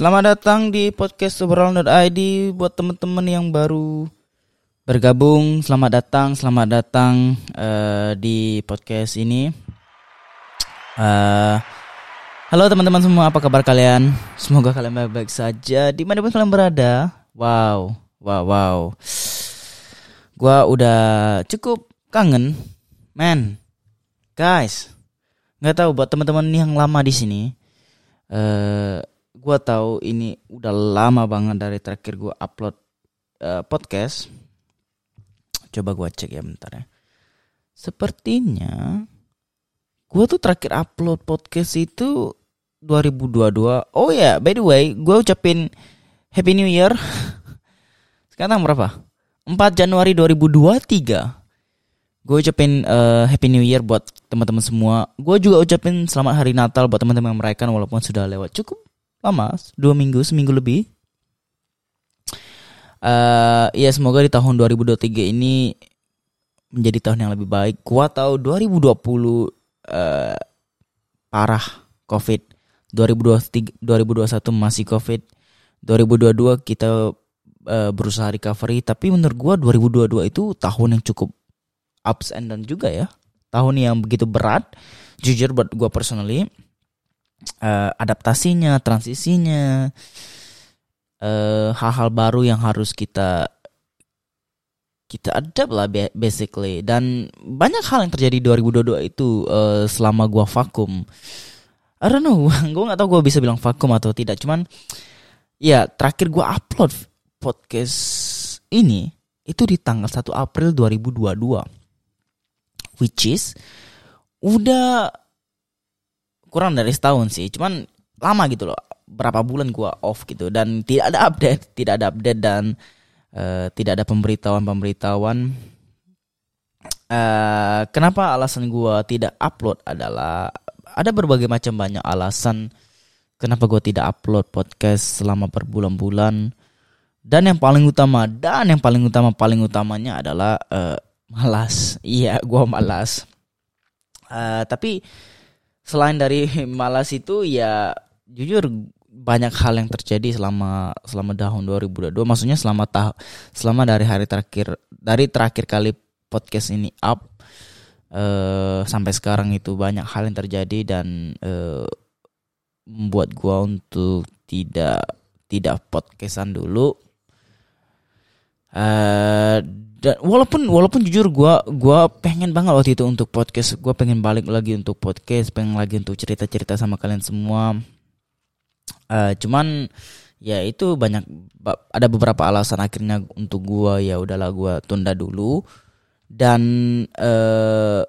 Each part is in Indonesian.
Selamat datang di podcast obrolan.id buat teman-teman yang baru bergabung. Selamat datang, selamat datang uh, di podcast ini. Uh, halo teman-teman semua, apa kabar kalian? Semoga kalian baik-baik saja di mana pun kalian berada. Wow, wow, wow. Gua udah cukup kangen, man. Guys, nggak tahu buat teman-teman yang lama di sini. Uh, gua tahu ini udah lama banget dari terakhir gua upload uh, podcast. Coba gua cek ya bentar ya. Sepertinya gua tuh terakhir upload podcast itu 2022. Oh ya, yeah, by the way, gua ucapin Happy New Year. Sekarang berapa? 4 Januari 2023. Gue ucapin uh, Happy New Year buat teman-teman semua. Gue juga ucapin Selamat Hari Natal buat teman-teman yang merayakan walaupun sudah lewat cukup lama, dua minggu, seminggu lebih. Uh, ya semoga di tahun 2023 ini menjadi tahun yang lebih baik. Gua tahu 2020 uh, parah COVID. 2023 2021 masih COVID. 2022 kita uh, berusaha recovery tapi menurut gua 2022 itu tahun yang cukup ups and down juga ya. Tahun yang begitu berat. Jujur buat gue personally, uh, adaptasinya, transisinya, hal hal-hal baru yang harus kita kita adapt lah basically dan banyak hal yang terjadi 2022 itu uh, selama gue vakum. I don't know, gue nggak tahu gue bisa bilang vakum atau tidak. Cuman ya terakhir gue upload podcast ini itu di tanggal 1 April 2022 which is udah kurang dari setahun sih. Cuman lama gitu loh. Berapa bulan gua off gitu. Dan tidak ada update. Tidak ada update dan uh, tidak ada pemberitahuan pemberitahuan uh, kenapa alasan gua tidak upload adalah ada berbagai macam banyak alasan kenapa gua tidak upload podcast selama berbulan-bulan. Dan yang paling utama dan yang paling utama paling utamanya adalah uh, malas. Iya gue malas. Uh, tapi selain dari malas itu ya jujur banyak hal yang terjadi selama selama tahun 2022 maksudnya selama tah selama dari hari terakhir dari terakhir kali podcast ini up uh, sampai sekarang itu banyak hal yang terjadi dan uh, membuat gua untuk tidak tidak podcastan dulu. Uh, dan walaupun walaupun jujur gue gua pengen banget waktu itu untuk podcast. Gue pengen balik lagi untuk podcast pengen lagi untuk cerita cerita sama kalian semua. Uh, cuman ya itu banyak ada beberapa alasan akhirnya untuk gue ya udahlah gue tunda dulu. Dan uh, eh,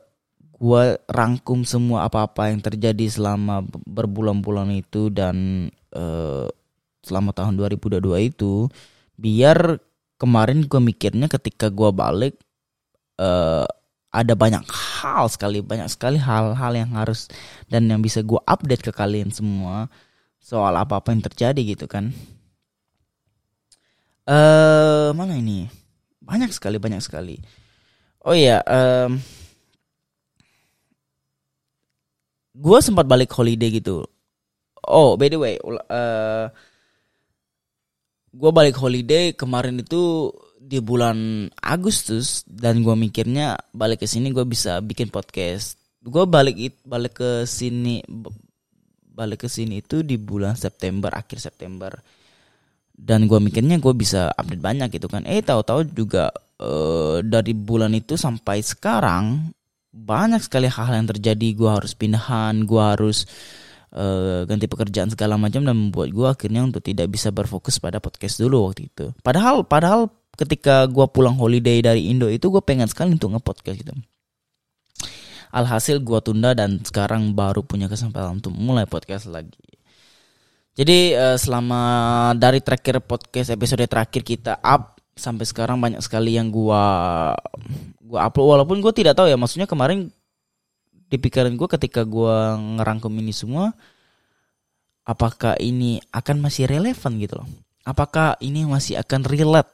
gue rangkum semua apa-apa yang terjadi selama berbulan-bulan itu dan uh, selama tahun 2022 itu biar kemarin gue mikirnya ketika gue balik uh, ada banyak hal sekali banyak sekali hal-hal yang harus dan yang bisa gue update ke kalian semua soal apa apa yang terjadi gitu kan. Eh uh, mana ini? Banyak sekali banyak sekali. Oh iya um, gue sempat balik holiday gitu. Oh by the way uh, gue balik holiday kemarin itu di bulan Agustus dan gue mikirnya balik ke sini gue bisa bikin podcast. Gue balik balik ke sini balik ke sini itu di bulan September akhir September. Dan gue mikirnya gue bisa update banyak gitu kan. Eh tahu-tahu juga uh, dari bulan itu sampai sekarang banyak sekali hal yang terjadi. Gue harus pindahan gue harus uh, ganti pekerjaan segala macam dan membuat gue akhirnya untuk tidak bisa berfokus pada podcast dulu waktu itu. Padahal padahal ketika gue pulang holiday dari Indo itu gue pengen sekali untuk ngepodcast gitu. Alhasil gue tunda dan sekarang baru punya kesempatan untuk mulai podcast lagi. Jadi uh, selama dari terakhir podcast episode terakhir kita up sampai sekarang banyak sekali yang gua gua upload walaupun gue tidak tahu ya maksudnya kemarin di pikiran gue ketika gue ngerangkum ini semua apakah ini akan masih relevan gitu loh? Apakah ini masih akan relate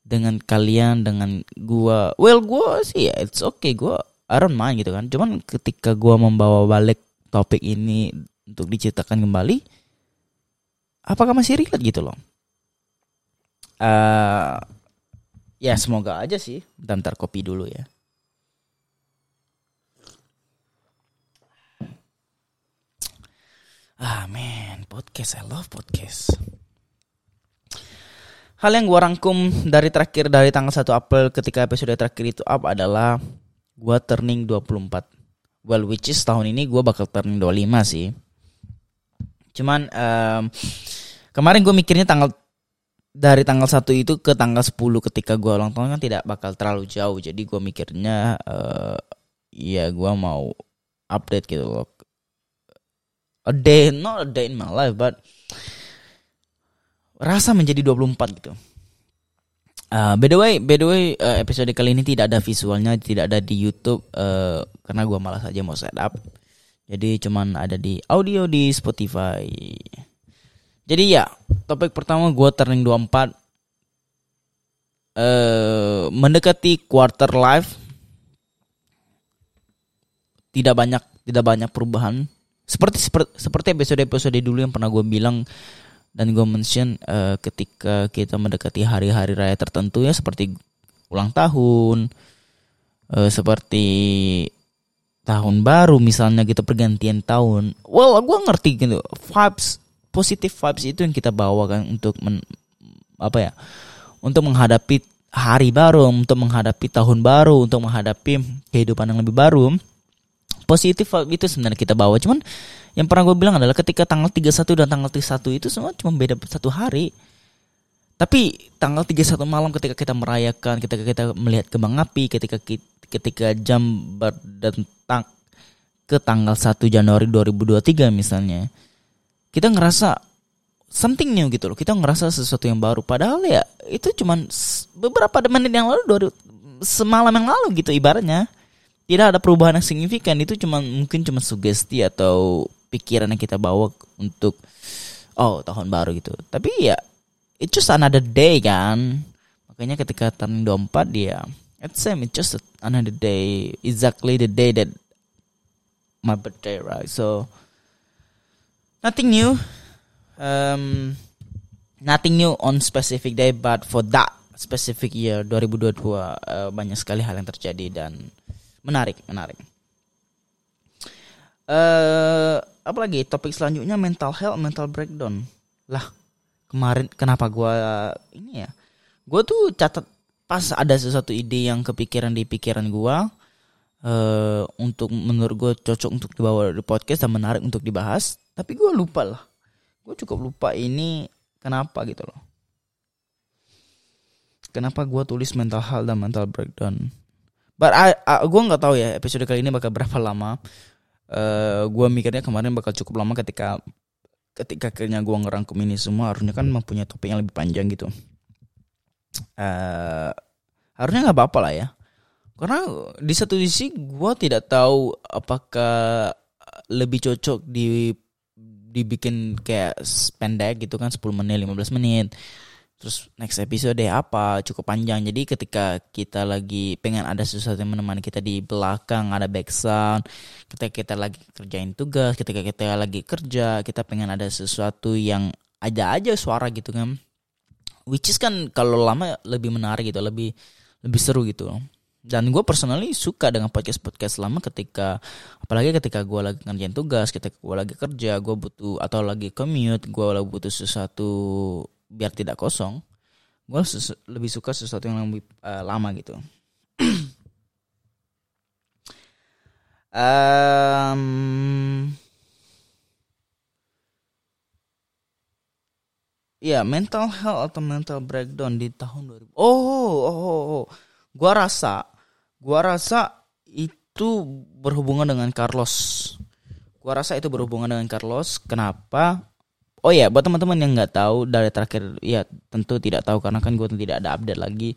dengan kalian dengan gue well gue sih ya it's okay. Gue I don't mind gitu kan. Cuman ketika gue membawa balik topik ini untuk diceritakan kembali apakah masih relate gitu loh? Uh, ya semoga aja sih. Bentar, kopi dulu ya ah podcast I love podcast Hal yang gue rangkum dari terakhir dari tanggal 1 April ketika episode terakhir itu up adalah gue turning 24. Well, which is tahun ini gue bakal turning 25 sih. Cuman um, kemarin gue mikirnya tanggal dari tanggal 1 itu ke tanggal 10 ketika gue ulang tahun kan tidak bakal terlalu jauh. Jadi gue mikirnya uh, ya gue mau update gitu loh. A day, not a day in my life, but rasa menjadi 24 gitu. Uh, by the way, by the way, uh, episode kali ini tidak ada visualnya, tidak ada di YouTube uh, karena gue malas aja mau setup. Jadi cuman ada di audio di Spotify. Jadi ya, topik pertama gue turning 24 uh, mendekati quarter life. Tidak banyak tidak banyak perubahan. Seperti seperti seperti episode-episode dulu yang pernah gue bilang dan gue mention uh, ketika kita mendekati hari-hari raya tertentu ya seperti ulang tahun uh, seperti tahun baru misalnya gitu pergantian tahun. Well gue ngerti gitu vibes positif vibes itu yang kita bawa kan untuk men, apa ya untuk menghadapi hari baru untuk menghadapi tahun baru untuk menghadapi kehidupan yang lebih baru positif itu sebenarnya kita bawa. Cuman yang pernah gue bilang adalah ketika tanggal 31 dan tanggal 31 itu semua cuma beda satu hari. Tapi tanggal 31 malam ketika kita merayakan ketika kita melihat kembang api ketika ketika jam berdentang ke tanggal 1 Januari 2023 misalnya kita ngerasa something new gitu loh. Kita ngerasa sesuatu yang baru. Padahal ya itu cuman beberapa menit yang lalu semalam yang lalu gitu ibaratnya tidak ada perubahan yang signifikan. Itu cuma mungkin cuma sugesti atau pikiran yang kita bawa untuk oh tahun baru gitu. Tapi ya it's just another day kan? Makanya ketika tahun 24 dia it's same it's just another day. Exactly the day that my birthday right? So nothing new. Um nothing new on specific day but for that specific year 2022 uh, banyak sekali hal yang terjadi dan menarik menarik. Uh, apalagi topik selanjutnya mental health mental breakdown. Lah kemarin kenapa gue ini ya? Gue tuh catat pas ada sesuatu ide yang kepikiran di pikiran gue uh, untuk menurut gue cocok untuk dibawa di podcast dan menarik untuk dibahas tapi gue lupa lah. Gue cukup lupa ini kenapa gitu loh. Kenapa gue tulis mental health dan mental breakdown but I, I gue nggak tahu ya episode kali ini bakal berapa lama. Uh, eh, gue mikirnya kemarin bakal cukup lama ketika ketika akhirnya gue ngerangkum ini semua harusnya kan mempunyai topik yang lebih panjang gitu. Uh, harusnya nggak apa-apa lah ya. Karena di satu sisi gue tidak tahu apakah lebih cocok di dibikin kayak pendek gitu kan 10 menit 15 menit terus next episode apa cukup panjang. Jadi ketika kita lagi pengen ada sesuatu yang menemani kita di belakang ada background ketika kita lagi kerjain tugas ketika kita lagi kerja kita pengen ada sesuatu yang ada aja suara gitu kan. Which is kan kalau lama lebih menarik gitu lebih lebih seru gitu. Dan gue personally suka dengan podcast podcast lama ketika apalagi ketika gue lagi ngerjain tugas ketika gue lagi kerja gue butuh atau lagi commute gue lagi butuh sesuatu biar tidak kosong gue lebih suka sesuatu yang lebih uh, lama gitu. Um, ya mental health atau mental breakdown di tahun 2000 oh oh oh, oh. gua rasa gua rasa itu berhubungan dengan Carlos. Gua rasa itu berhubungan dengan Carlos. Kenapa Oh ya, buat teman-teman yang nggak tahu dari terakhir, ya tentu tidak tahu karena kan gue tidak ada update lagi.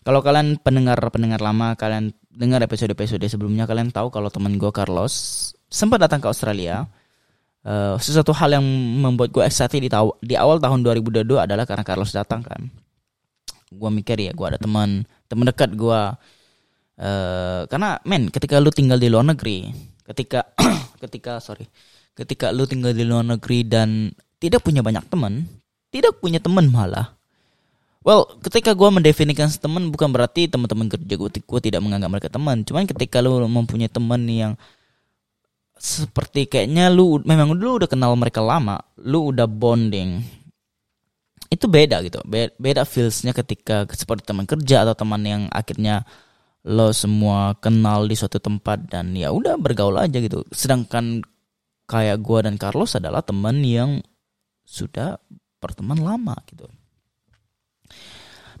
Kalau kalian pendengar-pendengar lama, kalian dengar episode-episode sebelumnya, kalian tahu kalau teman gue Carlos sempat datang ke Australia. Uh, sesuatu hal yang membuat gue excited di, di awal tahun 2022 adalah karena Carlos datang kan. Gue mikir ya, gue ada teman teman dekat gue. Uh, karena men, ketika lu tinggal di luar negeri, ketika ketika sorry, ketika lu tinggal di luar negeri dan tidak punya banyak teman, tidak punya teman malah. Well, ketika gue mendefinisikan teman bukan berarti teman-teman kerja gue, tidak menganggap mereka teman. Cuman ketika lu mempunyai teman yang seperti kayaknya lu memang dulu udah kenal mereka lama, lu udah bonding. Itu beda gitu. Beda feelsnya ketika seperti teman kerja atau teman yang akhirnya lo semua kenal di suatu tempat dan ya udah bergaul aja gitu. Sedangkan kayak gue dan Carlos adalah teman yang sudah berteman lama gitu.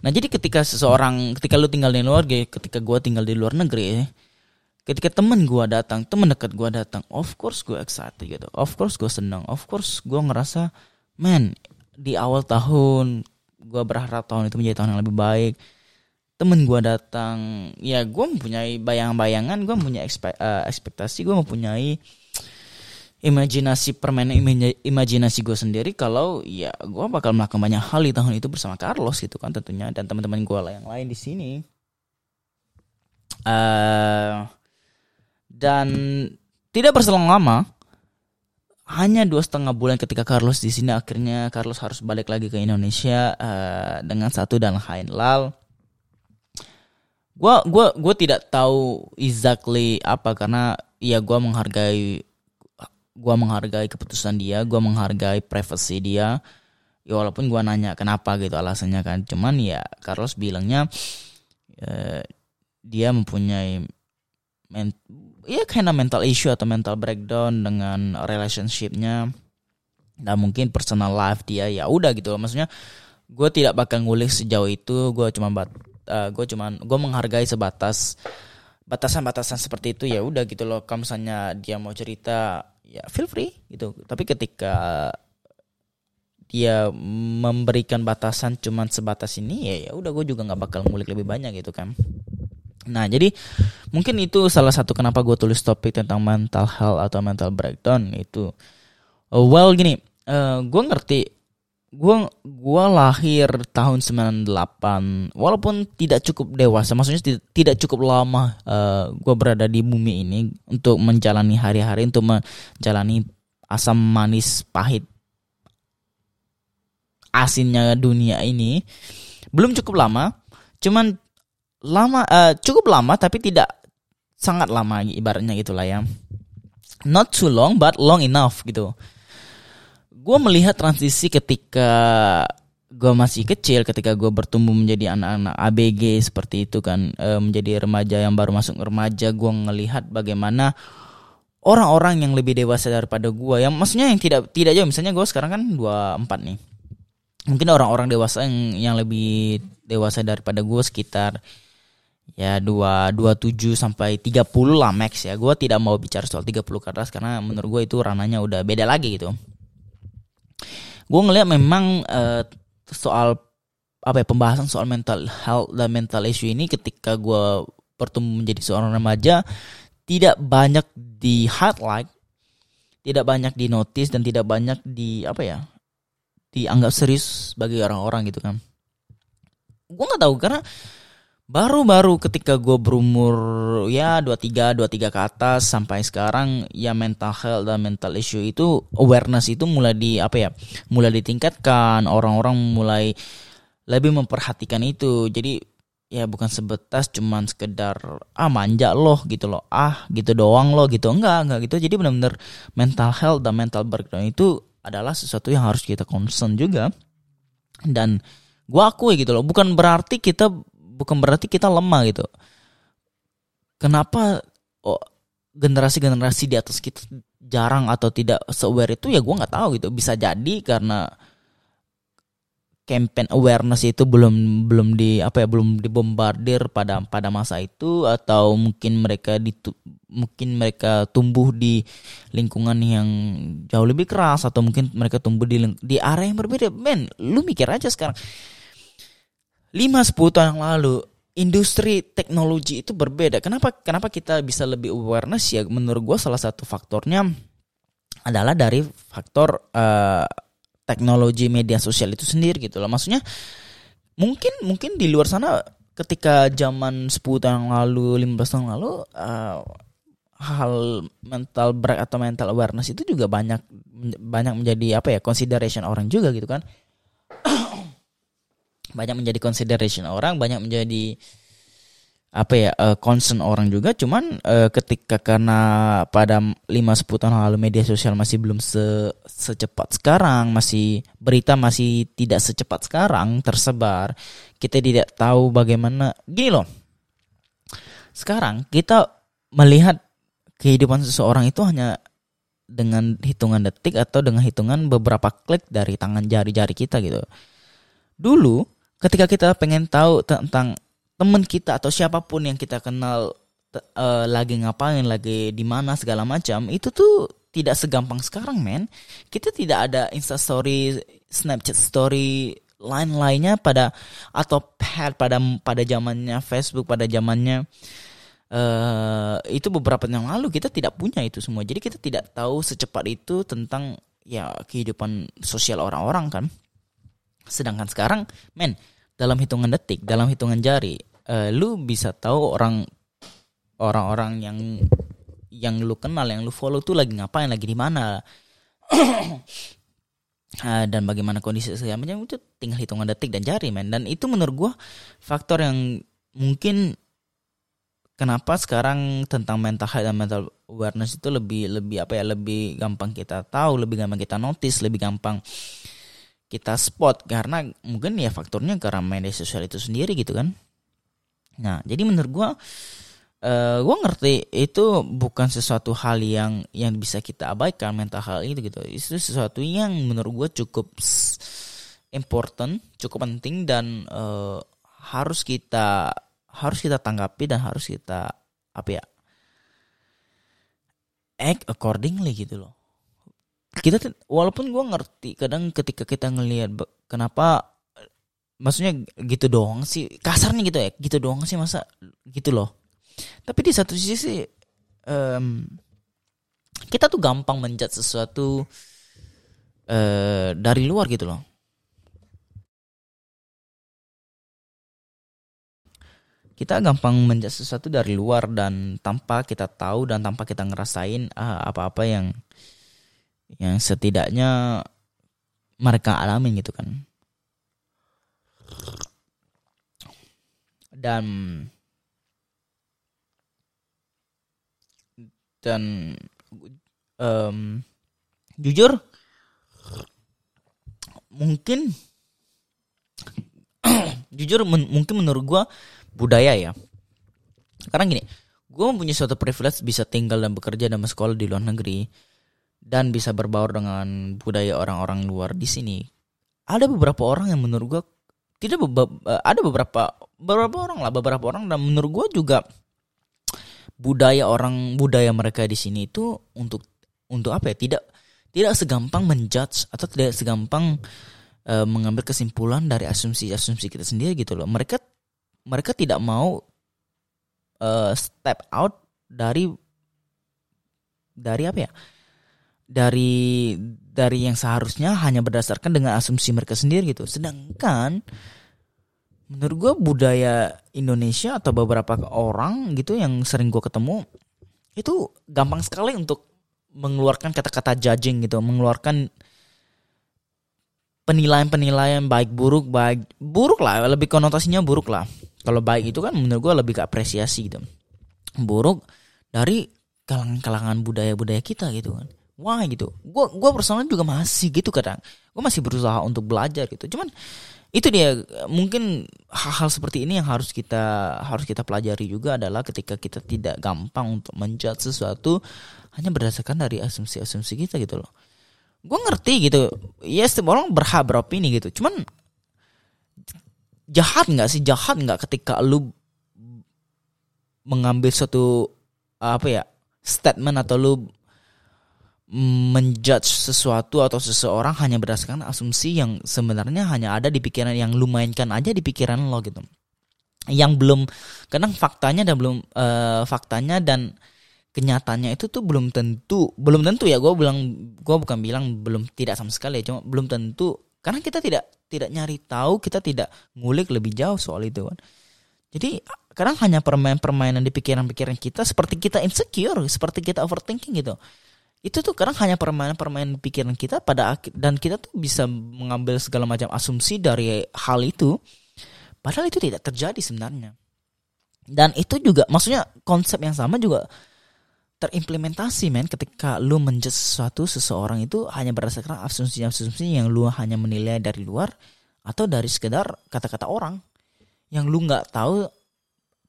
Nah jadi ketika seseorang, ketika lu tinggal di luar, ketika gue tinggal di luar negeri, ketika temen gue datang, temen dekat gue datang, of course gue excited gitu, of course gue senang, of course gue ngerasa, man di awal tahun gue berharap tahun itu menjadi tahun yang lebih baik. Temen gue datang, ya gue mempunyai bayang-bayangan, gue mempunyai eh, ekspektasi, gue mempunyai imajinasi permainan imajinasi gue sendiri kalau ya gue bakal melakukan banyak hal di tahun itu bersama Carlos gitu kan tentunya dan teman-teman gue lah yang lain di sini. Uh, dan tidak berselang lama hanya dua setengah bulan ketika Carlos di sini akhirnya Carlos harus balik lagi ke Indonesia uh, dengan satu dan lain lal. Gue gua gue tidak tahu exactly apa karena ya gue menghargai gue menghargai keputusan dia gue menghargai privasi dia. Ya walaupun gue nanya kenapa gitu alasannya kan. Cuman ya Carlos bilangnya ya, dia mempunyai men ya karena mental issue atau mental breakdown dengan relationshipnya. Dan mungkin personal life dia ya udah gitu. Maksudnya gue tidak bakal ngulik sejauh itu. Gue cuma bat uh, eh, gue cuman gue menghargai sebatas batasan-batasan seperti itu. Ya udah gitu loh. Kalau misalnya dia mau cerita ya feel free gitu. Tapi ketika dia memberikan batasan cuman sebatas ini ya ya udah gue juga nggak bakal ngulik lebih banyak gitu kan. Nah jadi mungkin itu salah satu kenapa gue tulis topik tentang mental health atau mental breakdown itu well gini uh, eh, gue ngerti gua gua lahir tahun 98 walaupun tidak cukup dewasa maksudnya tidak, cukup lama uh, gua berada di bumi ini untuk menjalani hari-hari untuk menjalani asam manis pahit asinnya dunia ini. Belum cukup lama cuman lama uh, cukup lama tapi tidak sangat lama ibaratnya gitulah ya. Not too long but long enough gitu gue melihat transisi ketika gue masih kecil ketika gue bertumbuh menjadi anak-anak ABG seperti itu kan e, menjadi remaja yang baru masuk remaja gue ngelihat bagaimana orang-orang yang lebih dewasa daripada gue yang maksudnya yang tidak tidak jauh misalnya gue sekarang kan 24 nih. Mungkin orang-orang dewasa yang yang lebih dewasa daripada gue sekitar ya dua dua tujuh sampai tiga puluh lah max ya. Gue tidak mau bicara soal 30 ke atas karena menurut gue itu rananya udah beda lagi gitu gue ngeliat memang uh, soal apa ya pembahasan soal mental health dan mental issue ini ketika gue bertemu menjadi seorang remaja tidak banyak di highlight tidak banyak di notice dan tidak banyak di apa ya dianggap serius bagi orang-orang gitu kan. Gue nggak tahu karena baru-baru ketika gue berumur ya 23 23 ke atas sampai sekarang ya mental health dan mental issue itu awareness itu mulai di apa ya mulai ditingkatkan. Orang-orang mulai lebih memperhatikan itu. Jadi ya bukan sebatas cuman sekedar ah manja loh gitu loh. Ah gitu doang loh gitu. Enggak enggak gitu. Jadi benar-benar mental health dan mental breakdown itu adalah sesuatu yang harus kita concern juga. Dan gua akui gitu loh bukan berarti kita bukan berarti kita lemah gitu. Kenapa oh, generasi-generasi di atas kita jarang atau tidak se-aware itu ya gue nggak tahu gitu. Bisa jadi karena campaign awareness itu belum belum di apa ya belum dibombardir pada pada masa itu atau mungkin mereka di mungkin mereka tumbuh di lingkungan yang jauh lebih keras atau mungkin mereka tumbuh di di area yang berbeda men lu mikir aja sekarang 5-10 tahun yang lalu industri teknologi itu berbeda. Kenapa kenapa kita bisa lebih awareness ya menurut gue salah satu faktornya adalah dari faktor uh, teknologi media sosial itu sendiri gitu loh. Maksudnya mungkin mungkin di luar sana ketika zaman 10 tahun yang lalu, 15 tahun yang lalu uh, hal mental break atau mental awareness itu juga banyak banyak menjadi apa ya consideration orang juga gitu kan banyak menjadi consideration orang banyak menjadi apa ya uh, concern orang juga. Cuman uh, ketika karena pada 5 10 tahun lalu media sosial masih belum se secepat sekarang masih berita masih tidak secepat sekarang tersebar kita tidak tahu bagaimana. Gini loh. Sekarang kita melihat kehidupan seseorang itu hanya dengan hitungan detik atau dengan hitungan beberapa klik dari tangan jari-jari kita gitu. Dulu ketika kita pengen tahu tentang teman kita atau siapa pun yang kita kenal uh, lagi ngapain, lagi di mana segala macam, itu tuh tidak segampang sekarang, men. Kita tidak ada Insta Story, Snapchat Story, lain-lainnya pada atau pad pada pada zamannya Facebook, pada zamannya uh, itu beberapa tahun lalu kita tidak punya itu semua. Jadi kita tidak tahu secepat itu tentang ya kehidupan sosial orang-orang kan. Sedangkan sekarang, men, dalam hitungan detik, dalam hitungan jari, uh, lu bisa tahu orang orang-orang yang yang lu kenal yang lu follow tuh lagi ngapain lagi di mana. Uh, dan bagaimana kondisi segala itu tinggal hitungan detik dan jari men. Dan itu menurut gua faktor yang mungkin kenapa sekarang tentang mental health dan mental awareness itu lebih lebih apa ya lebih gampang kita tahu lebih gampang kita notice lebih gampang kita spot karena mungkin ya faktornya karena media sosial itu sendiri gitu kan Nah, jadi menurut gue uh, gue ngerti itu bukan sesuatu hal yang yang bisa kita abaikan mental hal itu gitu. Itu sesuatu yang menurut gue cukup important, cukup penting dan uh, harus kita harus kita tanggapi dan harus kita apa ya act accordingly gitu loh. Kita walaupun gue ngerti kadang ketika kita ngelihat kenapa maksudnya gitu doang sih kasarnya gitu ya gitu doang sih masa gitu loh. Tapi di satu sisi um, kita tuh gampang menjat sesuatu uh, dari luar gitu loh. Kita gampang menjat sesuatu dari luar dan tanpa kita tahu dan tanpa kita ngerasain uh, apa-apa yang yang setidaknya mereka alamin gitu kan. Dan dan um, jujur mungkin jujur men mungkin menurut gue budaya ya. Karena gini gue mempunyai suatu privilege bisa tinggal dan bekerja dan sekolah di luar negeri dan bisa berbaur dengan budaya orang-orang luar di sini. Ada beberapa orang yang menurut gue tidak eh, ada beberapa beberapa orang lah beberapa orang dan menurut gue juga budaya orang budaya mereka di sini itu untuk untuk apa ya? Tidak tidak segampang menjudge atau tidak segampang uh, mengambil kesimpulan dari asumsi-asumsi kita sendiri gitu loh. Mereka mereka tidak mau uh, step out dari dari apa ya dari dari yang seharusnya hanya berdasarkan dengan asumsi mereka sendiri gitu. Sedangkan menurut gue budaya Indonesia atau beberapa orang gitu yang sering gue ketemu itu gampang sekali untuk mengeluarkan kata-kata judging gitu, mengeluarkan penilaian-penilaian baik buruk baik buruk lah lebih konotasinya buruk lah. Kalau baik itu kan menurut gue lebih ke apresiasi gitu. Buruk dari kalangan-kalangan budaya-budaya kita gitu kan wah gitu? Gue gue personal juga masih gitu kadang. Gue masih berusaha untuk belajar gitu. Cuman itu dia mungkin hal-hal seperti ini yang harus kita harus kita pelajari juga adalah ketika kita tidak gampang untuk menjudge sesuatu hanya berdasarkan dari asumsi-asumsi kita gitu loh. Gue ngerti gitu. Ya setiap orang berhak beropini gitu. Cuman jahat nggak sih? Jahat nggak ketika lu mengambil suatu apa ya statement atau lu menjudge sesuatu atau seseorang hanya berdasarkan asumsi yang sebenarnya hanya ada di pikiran yang lu mainkan aja di pikiran lo gitu. Yang belum kadang faktanya dan belum uh, faktanya dan kenyataannya itu tuh belum tentu belum tentu ya gue bilang gue bukan bilang belum tidak sama sekali ya cuma belum tentu karena kita tidak tidak nyari tahu kita tidak ngulik lebih jauh soal itu kan. Jadi kadang hanya permainan-permainan di pikiran-pikiran kita seperti kita insecure seperti kita overthinking gitu itu tuh kadang hanya permainan-permainan pikiran kita pada dan kita tuh bisa mengambil segala macam asumsi dari hal itu. Padahal itu tidak terjadi sebenarnya. Dan itu juga maksudnya konsep yang sama juga terimplementasi men. Ketika lu menjudge sesuatu seseorang itu hanya berdasarkan asumsi-asumsi yang lu hanya menilai dari luar atau dari sekedar kata-kata orang yang lu nggak tahu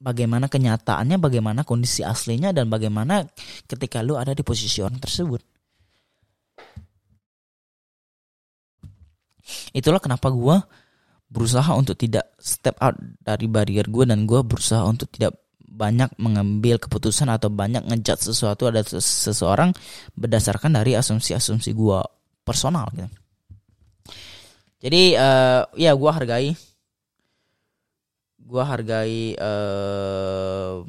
bagaimana kenyataannya, bagaimana kondisi aslinya dan bagaimana ketika lu ada di posisi orang tersebut. Itulah kenapa gue berusaha untuk tidak step out dari barrier gue dan gue berusaha untuk tidak banyak mengambil keputusan atau banyak ngejat sesuatu ada seseorang berdasarkan dari asumsi-asumsi gue personal gitu. Jadi uh, ya gue hargai gue hargai uh,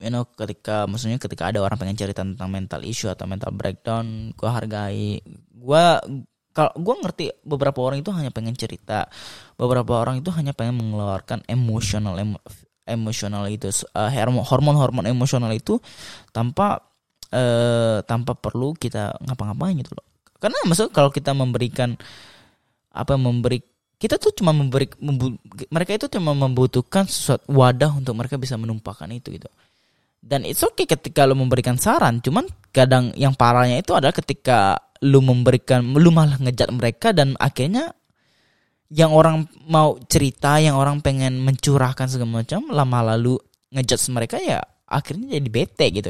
you know ketika maksudnya ketika ada orang pengen cerita tentang mental issue atau mental breakdown gue hargai. Gue kalau gue ngerti beberapa orang itu hanya pengen cerita. Beberapa orang itu hanya pengen mengeluarkan emosional emo, emosional itu. Uh, hormon hormon emosional itu tanpa uh, tanpa perlu kita ngapa-ngapain gitu loh. Karena maksud kalau kita memberikan apa memberi kita tuh cuma memberi membu, mereka itu cuma membutuhkan sesuatu wadah untuk mereka bisa menumpahkan itu gitu. Dan it's okay ketika lu memberikan saran cuman kadang yang parahnya itu adalah ketika lu memberikan lu malah ngejat mereka dan akhirnya yang orang mau cerita yang orang pengen mencurahkan segala macam lama lalu ngejat mereka ya akhirnya jadi bete gitu